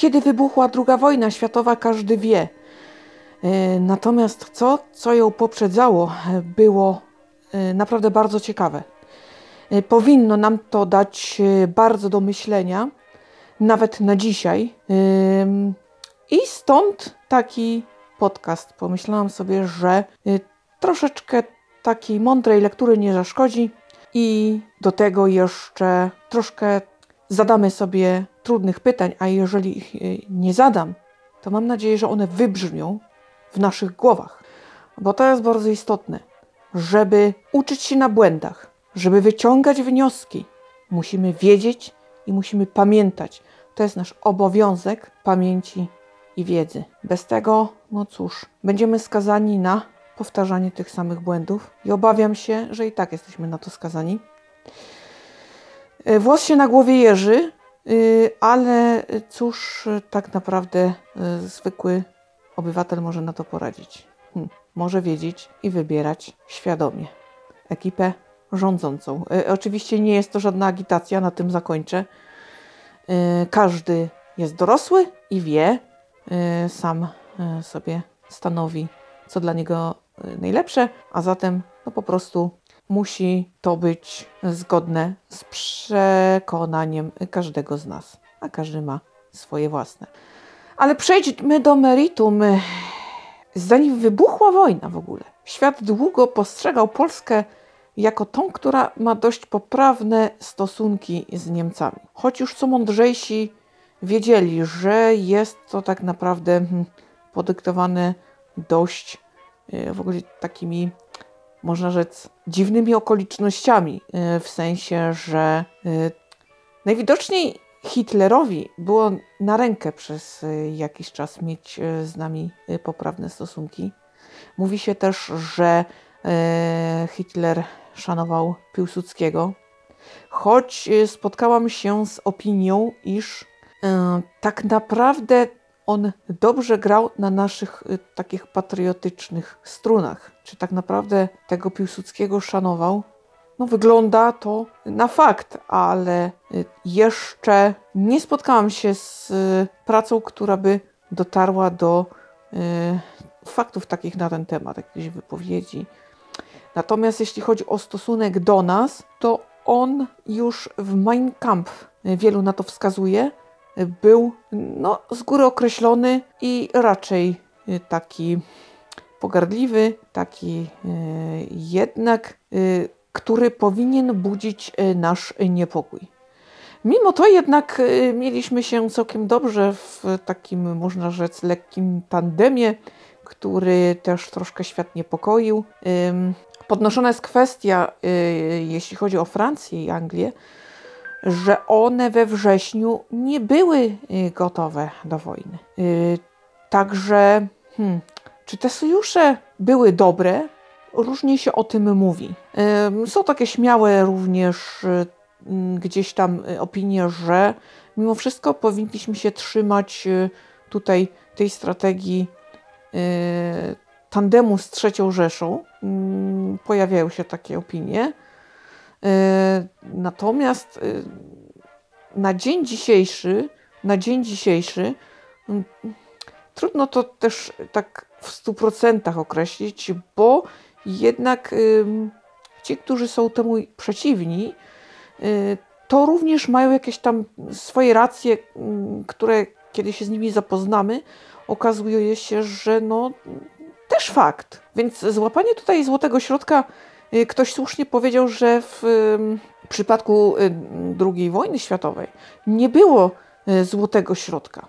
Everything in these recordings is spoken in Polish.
kiedy wybuchła II wojna światowa, każdy wie. E, natomiast co, co ją poprzedzało, było e, naprawdę bardzo ciekawe. E, powinno nam to dać bardzo do myślenia, nawet na dzisiaj. I stąd taki podcast. Pomyślałam sobie, że troszeczkę takiej mądrej lektury nie zaszkodzi i do tego jeszcze troszkę zadamy sobie trudnych pytań, a jeżeli ich nie zadam, to mam nadzieję, że one wybrzmią w naszych głowach. Bo to jest bardzo istotne. Żeby uczyć się na błędach, żeby wyciągać wnioski, musimy wiedzieć i musimy pamiętać. To jest nasz obowiązek pamięci i wiedzy. Bez tego, no cóż, będziemy skazani na powtarzanie tych samych błędów i obawiam się, że i tak jesteśmy na to skazani. E, włos się na głowie jeży, y, ale cóż, tak naprawdę y, zwykły obywatel może na to poradzić. Hm, może wiedzieć i wybierać świadomie ekipę rządzącą. E, oczywiście nie jest to żadna agitacja, na tym zakończę. E, każdy jest dorosły i wie, e, sam e, sobie stanowi, co dla niego e, najlepsze, a zatem no po prostu musi to być zgodne z przekonaniem każdego z nas, a każdy ma swoje własne. Ale przejdźmy do meritum. Zanim wybuchła wojna w ogóle, świat długo postrzegał Polskę jako tą, która ma dość poprawne stosunki z Niemcami. Choć już co mądrzejsi wiedzieli, że jest to tak naprawdę hmm, podyktowane dość e, w ogóle takimi, można rzec, dziwnymi okolicznościami, e, w sensie, że e, najwidoczniej Hitlerowi było na rękę przez y, jakiś czas mieć y, z nami y, poprawne stosunki. Mówi się też, że Hitler szanował Piłsudskiego, choć spotkałam się z opinią, iż tak naprawdę on dobrze grał na naszych takich patriotycznych strunach. Czy tak naprawdę tego Piłsudskiego szanował? No, wygląda to na fakt, ale y, jeszcze nie spotkałam się z y, pracą, która by dotarła do y, faktów takich na ten temat, jakichś wypowiedzi. Natomiast jeśli chodzi o stosunek do nas, to on już w Mein Kampf wielu na to wskazuje, był no, z góry określony i raczej taki pogardliwy, taki jednak który powinien budzić nasz niepokój. Mimo to jednak mieliśmy się całkiem dobrze w takim, można rzec, lekkim tandemie, który też troszkę świat niepokoił. Podnoszona jest kwestia, jeśli chodzi o Francję i Anglię, że one we wrześniu nie były gotowe do wojny. Także, hmm, czy te sojusze były dobre? różnie się o tym mówi. Są takie śmiałe również y, gdzieś tam y, opinie, że mimo wszystko powinniśmy się trzymać y, tutaj tej strategii tandemu z trzecią Rzeszą. Pojawiają się takie opinie. Natomiast na dzień dzisiejszy, na dzień dzisiejszy trudno to też tak w 100% określić, bo jednak ci, którzy są temu przeciwni, to również mają jakieś tam swoje racje, które kiedy się z nimi zapoznamy, okazuje się, że no też fakt. Więc złapanie tutaj złotego środka, ktoś słusznie powiedział, że w przypadku y, II wojny światowej nie było złotego środka.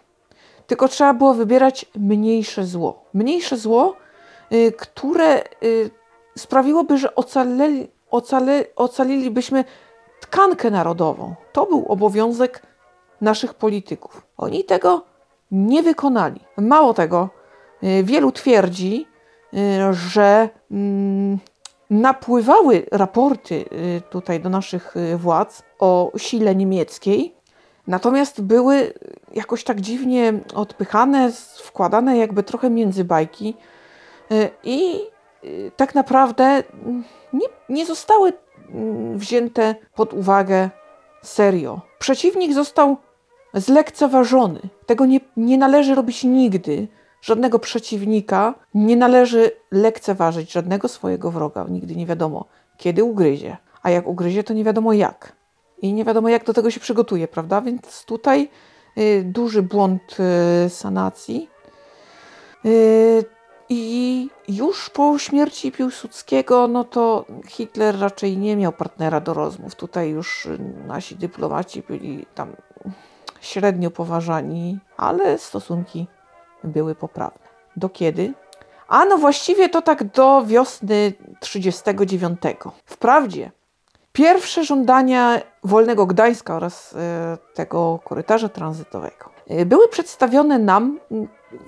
Tylko trzeba było wybierać mniejsze zło. Mniejsze zło, które sprawiłoby, że ocaleli, ocale, ocalilibyśmy tkankę narodową. To był obowiązek naszych polityków. Oni tego nie wykonali. Mało tego, y, wielu twierdzi, y, że mm, napływały raporty y, tutaj do naszych władz o sile niemieckiej, natomiast były jakoś tak dziwnie odpychane, wkładane jakby trochę między bajki i Y, tak naprawdę nie, nie zostały mm, wzięte pod uwagę serio. Przeciwnik został zlekceważony. Tego nie, nie należy robić nigdy. Żadnego przeciwnika nie należy lekceważyć, żadnego swojego wroga. Nigdy nie wiadomo, kiedy ugryzie. A jak ugryzie, to nie wiadomo jak. I nie wiadomo, jak do tego się przygotuje, prawda? Więc tutaj y, duży błąd y, sanacji. Y, I już po śmierci Piłsudskiego, no to Hitler raczej nie miał partnera do rozmów. Tutaj już nasi dyplomaci byli tam średnio poważani, ale stosunki były poprawne. Do kiedy? A no właściwie to tak do wiosny 39. Wprawdzie pierwsze żądania wolnego Gdańska oraz e, tego korytarza tranzytowego e, były przedstawione nam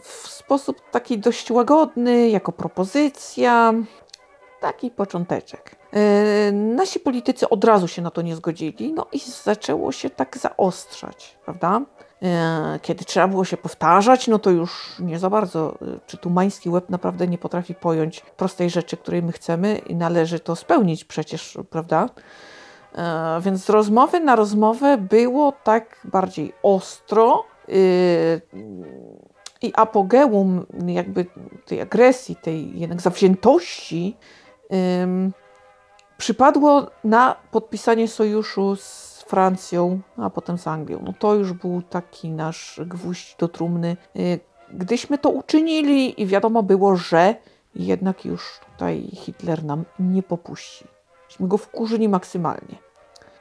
w sposób taki dość łagodny, jako propozycja, taki począteczek. E, nasi politycy od razu się na to nie zgodzili, no i zaczęło się tak zaostrzać, prawda? E, kiedy trzeba było się powtarzać, no to już nie za bardzo. E, czy tumański łeb naprawdę nie potrafi pojąć prostej rzeczy, której my chcemy i należy to spełnić przecież, prawda? Więc z rozmowy na rozmowę było tak bardziej ostro i apogeum jakby tej agresji, tej jednak zawziętości przypadło na podpisanie sojuszu z Francją, a potem z Anglią. No to już był taki nasz gwóźdź do trumny. Y, gdyśmy to uczynili i wiadomo było, że jednak już tutaj Hitler nam nie popuści. Myśmy go wkurzyli maksymalnie.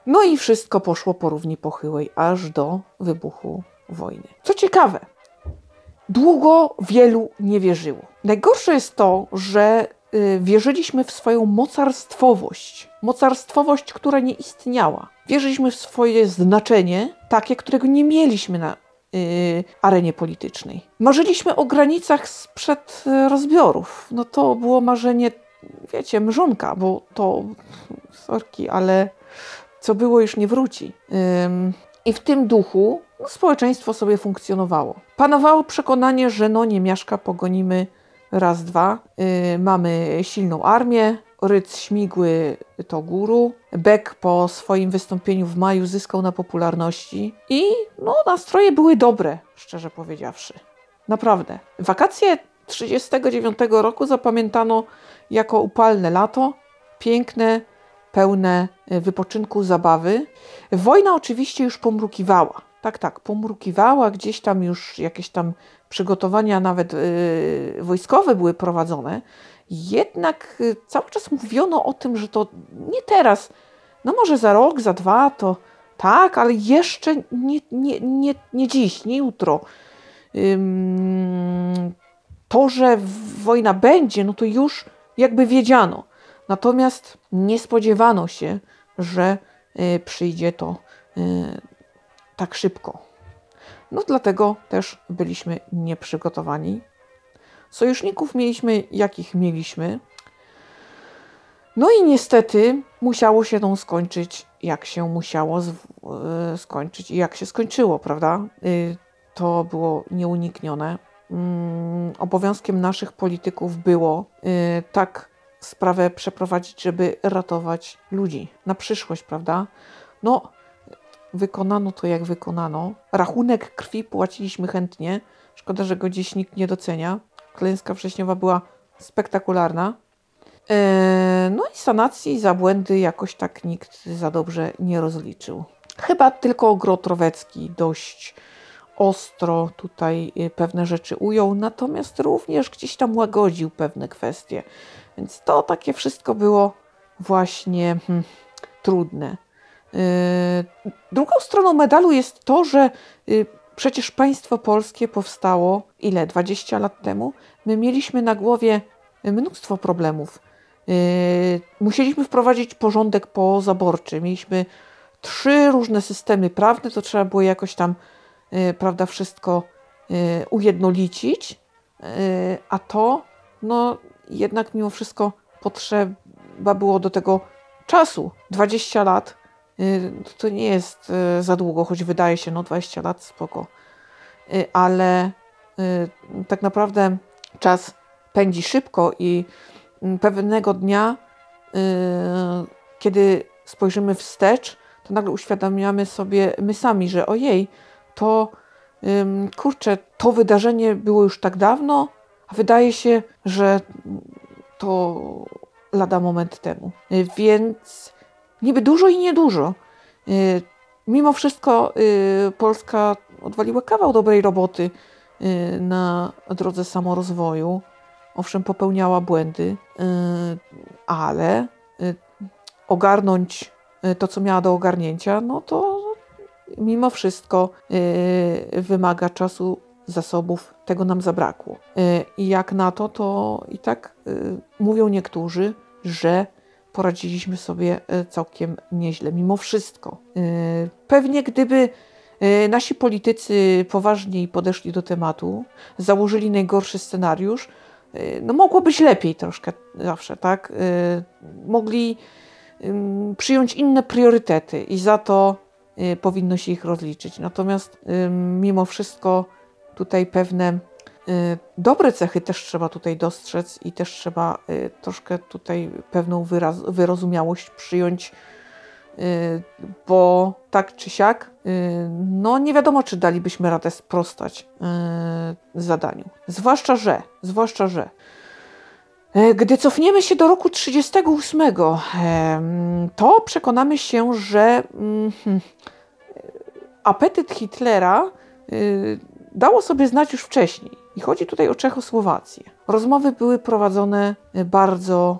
No i wszystko poszło po równi pochyłej, aż do wybuchu wojny. Co ciekawe, długo wielu nie wierzyło. Najgorsze jest to, że wierzyliśmy w swoją mocarstwowość. Mocarstwowość, która nie istniała. Wierzyliśmy w swoje znaczenie, takie, którego nie mieliśmy na y, arenie politycznej. Marzyliśmy o granicach sprzed y, rozbiorów. No to było marzenie, wiecie, mrzonka, bo to, sorki, ale co było już nie wróci. I w tym duchu no, społeczeństwo sobie funkcjonowało. Panowało przekonanie, że no nie mieszka, pogonimy Raz, dwa. Yy, mamy silną armię. Ryc Śmigły to guru. Beck po swoim wystąpieniu w maju zyskał na popularności i no, nastroje były dobre, szczerze powiedziawszy. Naprawdę. Wakacje 1939 roku zapamiętano jako upalne lato, piękne, pełne wypoczynku, zabawy. Wojna oczywiście już pomrukiwała. Tak, tak, pomrukiwała, gdzieś tam już jakieś tam przygotowania nawet yy, wojskowe były prowadzone, jednak yy, cały czas mówiono o tym, że to nie teraz, no może za rok, za dwa, to tak, ale jeszcze nie, nie, nie, nie dziś, nie jutro. to, że wojna będzie, no to już jakby wiedziano. Natomiast nie spodziewano się, że y, przyjdzie to y, tak szybko. No dlatego też byliśmy nieprzygotowani. Sojuszników mieliśmy, jakich mieliśmy. No i niestety musiało się to skończyć, jak się musiało e, skończyć i jak się skończyło, prawda? Y, to było nieuniknione. Mm, obowiązkiem naszych polityków było y, tak sprawę przeprowadzić, żeby ratować ludzi na przyszłość, prawda? No, wykonano to, jak wykonano. Rachunek krwi płaciliśmy chętnie. Szkoda, że go dziś nikt nie docenia. Klęska wrześniowa była spektakularna. E, no i sanacji za błędy jakoś tak nikt za dobrze nie rozliczył. Chyba tylko Grotrowecki dość ostro tutaj e, pewne rzeczy ujął, natomiast również gdzieś tam łagodził pewne kwestie. Więc to takie wszystko było właśnie hmm, trudne. Yy, drugą stroną medalu jest to, że yy, przecież państwo polskie powstało ile? 20 lat temu. My mieliśmy na głowie mnóstwo problemów. Yy, musieliśmy wprowadzić porządek pozaborczy. Mieliśmy trzy różne systemy prawne, to trzeba było jakoś tam, prawda, wszystko ujednolicić, a to, no, jednak mimo wszystko potrzeba było do tego czasu. 20 lat Y, to nie jest y, za długo, choć wydaje się, no 20 lat, spoko. Y, ale tak naprawdę czas pędzi szybko i mm, pewnego dnia, kiedy spojrzymy wstecz, to nagle uświadamiamy sobie my sami, że ojej, to kurczę, to wydarzenie było już tak dawno, a wydaje się, że to lada moment temu. Więc niby dużo i niedużo. Mimo wszystko Polska odwaliła kawał dobrej roboty na drodze samorozwoju. Owszem, popełniała błędy, ale ogarnąć to, co miała do ogarnięcia, no to mimo wszystko y, wymaga czasu, zasobów, tego nam zabrakło. Y, I jak na to, to i tak y, mówią niektórzy, że poradziliśmy sobie całkiem nieźle, mimo wszystko. Pewnie gdyby nasi politycy poważniej podeszli do tematu, założyli najgorszy scenariusz, no mogło być lepiej troszkę zawsze, tak? Mogli przyjąć inne priorytety i za to powinno się ich rozliczyć. Natomiast mimo wszystko tutaj pewne dobre cechy też trzeba tutaj dostrzec i też trzeba y, troszkę tutaj pewną wyraz, wyrozumiałość przyjąć, bo tak czy siak, no nie wiadomo, czy dalibyśmy radę sprostać zadaniu. Zwłaszcza, że, zwłaszcza, że gdy cofniemy się do roku 38, to przekonamy się, że hmm, apetyt Hitlera y, dało sobie znać już wcześniej. I chodzi tutaj o Czechosłowację. Rozmowy były prowadzone bardzo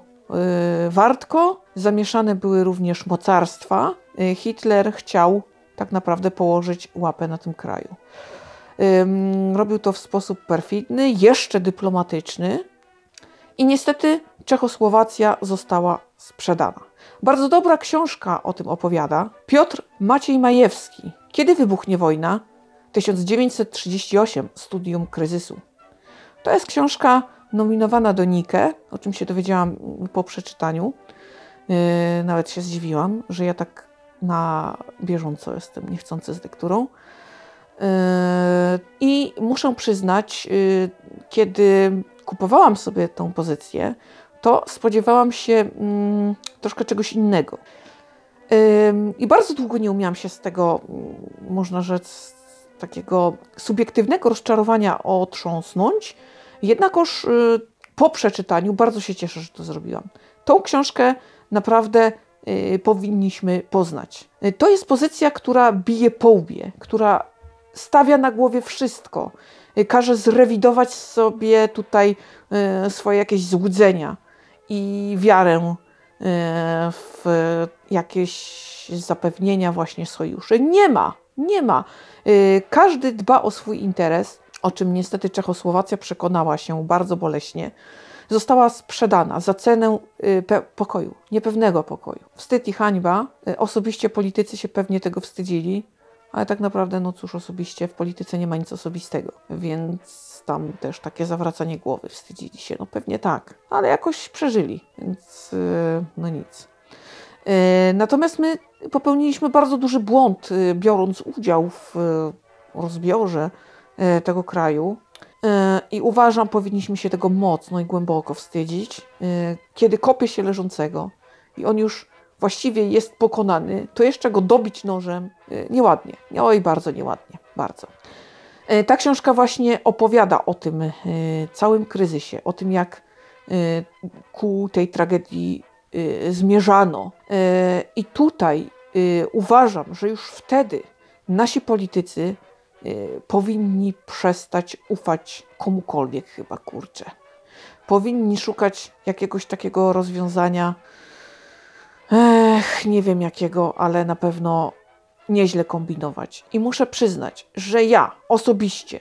y, wartko, zamieszane były również mocarstwa. Y, Hitler chciał tak naprawdę położyć łapę na tym kraju. Robił to w sposób perfidny, jeszcze dyplomatyczny, i niestety Czechosłowacja została sprzedana. Bardzo dobra książka o tym opowiada. Piotr Maciej Majewski. Kiedy wybuchnie wojna? 1938. Studium kryzysu. To jest książka nominowana do Nike, o czym się dowiedziałam po przeczytaniu. Yy, nawet się zdziwiłam, że ja tak na bieżąco jestem niechcący z lekturą. Yy, I muszę przyznać, yy, kiedy kupowałam sobie tą pozycję, to spodziewałam się mm, troszkę czegoś innego. I bardzo długo nie umiałam się z tego, mm, można rzec, takiego subiektywnego rozczarowania otrząsnąć. Jednakoż y, po przeczytaniu bardzo się cieszę, że to zrobiłam. Tą książkę naprawdę y, powinniśmy poznać. Y, to jest pozycja, która bije po łbie, która stawia na głowie wszystko. Każe zrewidować sobie tutaj swoje jakieś złudzenia i wiarę w jakieś zapewnienia właśnie sojuszy. Nie ma, nie ma. Y, każdy dba o swój interes, o czym niestety Czechosłowacja przekonała się bardzo boleśnie. Została sprzedana za cenę y, pokoju, niepewnego pokoju. Wstyd i hańba. Y, osobiście politycy się pewnie tego wstydzili, ale tak naprawdę, no cóż, osobiście w polityce nie ma nic osobistego, więc tam też takie zawracanie głowy, wstydzili się, no pewnie tak, ale jakoś przeżyli, więc no nic. Natomiast my popełniliśmy bardzo duży błąd, e, biorąc udział w e, rozbiorze tego kraju. I uważam, powinniśmy się tego mocno i głęboko wstydzić. Kiedy kopie się leżącego i on już właściwie jest pokonany, to jeszcze go dobić nożem nieładnie. Oj, bardzo nieładnie, bardzo. Ta książka właśnie opowiada o tym całym kryzysie, o tym, jak ku tej tragedii Y, zmierzano. Y, I tutaj y, uważam, że już wtedy nasi politycy powinni przestać ufać komukolwiek, chyba kurczę. Powinni szukać jakiegoś takiego rozwiązania. Ech, nie wiem jakiego, ale na pewno nieźle kombinować. I muszę przyznać, że ja osobiście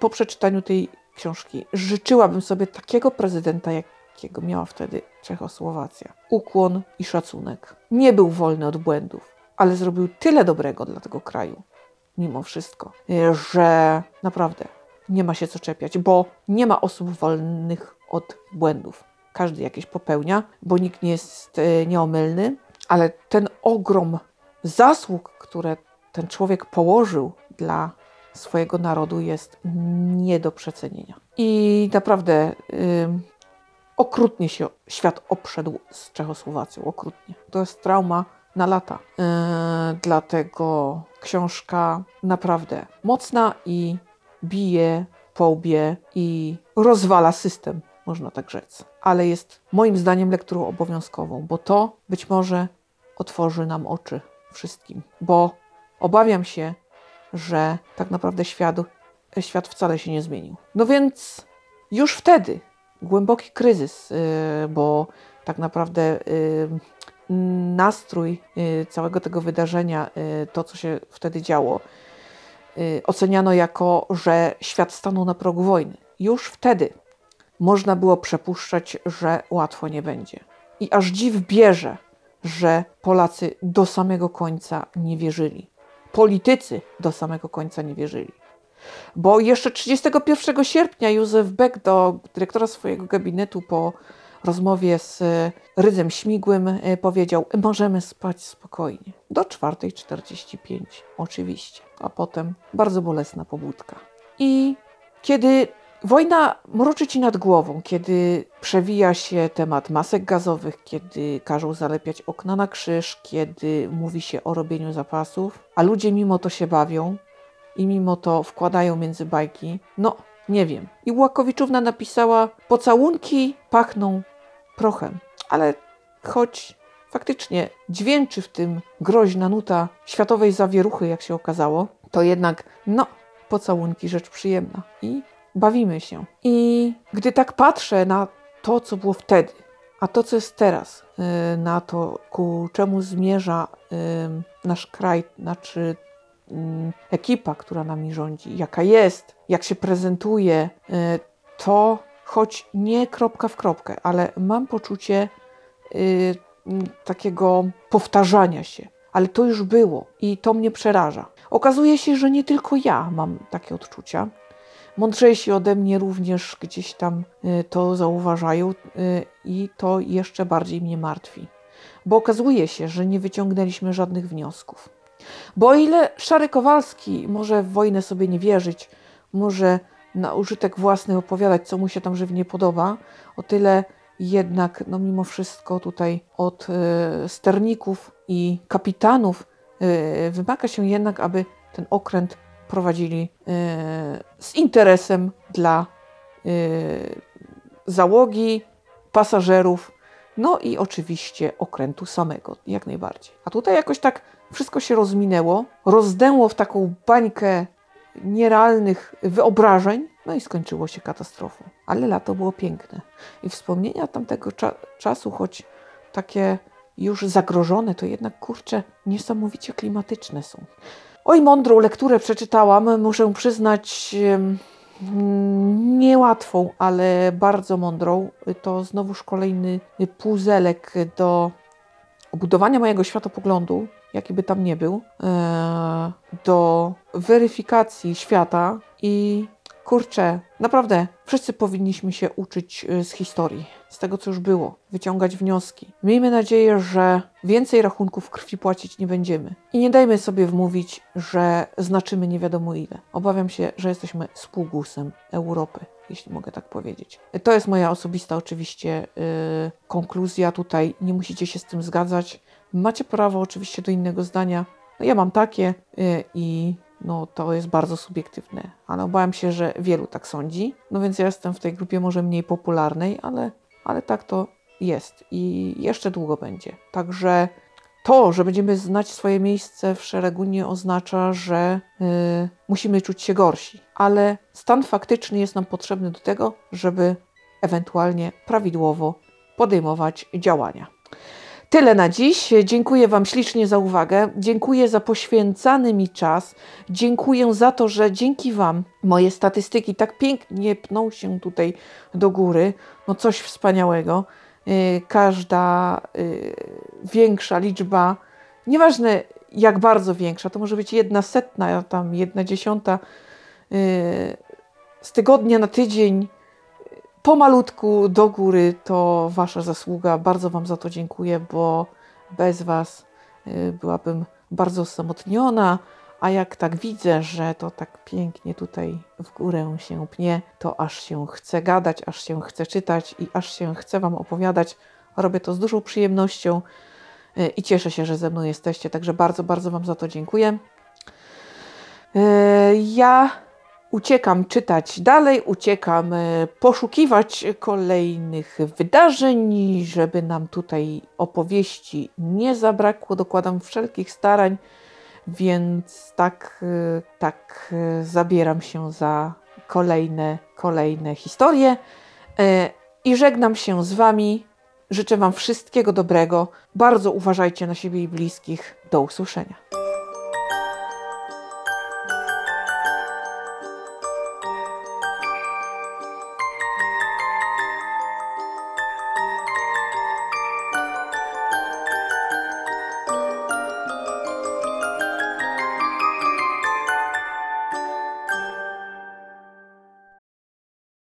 po przeczytaniu tej książki życzyłabym sobie takiego prezydenta, jak jakiego miała wtedy Czechosłowacja. Ukłon i szacunek. Nie był wolny od błędów, ale zrobił tyle dobrego dla tego kraju, mimo wszystko, że naprawdę nie ma się co czepiać, bo nie ma osób wolnych od błędów. Każdy jakieś popełnia, bo nikt nie jest e, nieomylny, ale ten ogrom zasług, które ten człowiek położył dla swojego narodu, jest nie do przecenienia. I naprawdę. Yy, okrutnie się świat obszedł z Czechosłowacją, okrutnie. To jest trauma, na lata. Yy, dlatego książka naprawdę mocna i bije po łbie i rozwala system, można tak rzec. Ale jest moim zdaniem lekturą obowiązkową, bo to być może otworzy nam oczy wszystkim. Bo obawiam się, że tak naprawdę świat, świat wcale się nie zmienił. No więc już wtedy głęboki kryzys, yy, bo tak naprawdę yy, nastrój yy, całego tego wydarzenia, to co się wtedy działo, oceniano jako, że świat stanął na progu wojny. Już wtedy można było przepuszczać, że łatwo nie będzie. I aż dziw bierze, że Polacy do samego końca nie wierzyli. Politycy do samego końca nie wierzyli. Bo jeszcze 31 sierpnia Józef Beck do dyrektora swojego gabinetu po rozmowie z Rydzem Śmigłym e, powiedział: Możemy spać spokojnie. Do 4.45, oczywiście. A potem bardzo bolesna pobudka. I kiedy Wojna mroczy ci nad głową, kiedy przewija się temat masek gazowych, kiedy każą zalepiać okna na krzyż, kiedy mówi się o robieniu zapasów, a ludzie mimo to się bawią i mimo to wkładają między bajki. No, nie wiem. I Łakowiczówna napisała: Pocałunki pachną prochem, ale choć faktycznie dźwięczy w tym groźna nuta światowej zawieruchy, jak się okazało, to jednak, no, pocałunki rzecz przyjemna. I bawimy się. I gdy tak patrzę na to, co było wtedy, a to, co jest teraz, y, na to, ku czemu zmierza y, nasz kraj, znaczy ekipa, która nami rządzi, jaka jest, jak się prezentuje, to choć nie kropka w kropkę, ale mam poczucie takiego powtarzania się. Ale to już było i to mnie przeraża. Okazuje się, że nie tylko ja mam takie odczucia. Mądrzejsi ode mnie również gdzieś tam y, to zauważają y, i to jeszcze bardziej mnie martwi. Bo okazuje się, że nie wyciągnęliśmy żadnych wniosków. Bo o ile Szary Kowalski może w wojnę sobie nie wierzyć, może na użytek własny opowiadać, co mu się tam żywnie podoba, o tyle jednak, no mimo wszystko, tutaj od y, sterników i kapitanów y, wymaga się jednak, aby ten okręt prowadzili e, z interesem dla załogi, pasażerów, no i oczywiście okrętu samego, jak najbardziej. A tutaj jakoś tak wszystko się rozminęło, rozdęło w taką bańkę nierealnych wyobrażeń, no i skończyło się katastrofą. Ale lato było piękne. I wspomnienia tamtego cza czasu, choć takie już zagrożone, to jednak kurczę, niesamowicie klimatyczne są. Oj, mądrą lekturę przeczytałam, muszę przyznać, niełatwą, ale bardzo mądrą. To znowuż kolejny puzelek do budowania mojego światopoglądu, jaki by tam nie był, e, do weryfikacji świata i kurczę, naprawdę, wszyscy powinniśmy się uczyć y, z historii, z tego, co już było, wyciągać wnioski. Miejmy nadzieję, że więcej rachunków krwi płacić nie będziemy. I nie dajmy sobie wmówić, że znaczymy nie wiadomo ile. Obawiam się, że jesteśmy spółgłosem Europy, jeśli mogę tak powiedzieć. To jest moja osobista oczywiście yy, konkluzja tutaj. Nie musicie się z tym zgadzać. Macie prawo oczywiście do innego zdania. No ja mam takie yy, i no to jest bardzo subiektywne, ale obawiam się, że wielu tak sądzi. No więc ja jestem w tej grupie może mniej popularnej, ale, ale tak to jest i jeszcze długo będzie. Także to, że będziemy znać swoje miejsce w szeregu, nie oznacza, że yy, musimy czuć się gorsi, ale stan faktyczny jest nam potrzebny do tego, żeby ewentualnie prawidłowo podejmować działania. Tyle na dziś. Dziękuję Wam ślicznie za uwagę. Dziękuję za poświęcany mi czas. Dziękuję za to, że dzięki Wam moje statystyki tak pięknie pną się tutaj do góry. No coś wspaniałego. Y, każda y, większa liczba, nieważne jak bardzo większa, to może być jedna setna, tam jedna dziesiąta y, z tygodnia na tydzień pomalutku do góry to Wasza zasługa. Bardzo Wam za to dziękuję, bo bez Was y, byłabym bardzo osamotniona. A jak tak widzę, że to tak pięknie tutaj w górę się pnie, to aż się chce gadać, aż się chce czytać i aż się chce Wam opowiadać. Robię to z dużą przyjemnością e, i cieszę się, że ze mną jesteście, także bardzo, bardzo Wam za to dziękuję. E, Ja uciekam czytać dalej, uciekam e, poszukiwać kolejnych wydarzeń, żeby nam tutaj opowieści nie zabrakło. Dokładam wszelkich starań, więc tak, e, tak e, zabieram się za kolejne, kolejne historie i żegnam się z Wami. Życzę Wam wszystkiego dobrego. Bardzo uważajcie na siebie i bliskich. Do usłyszenia.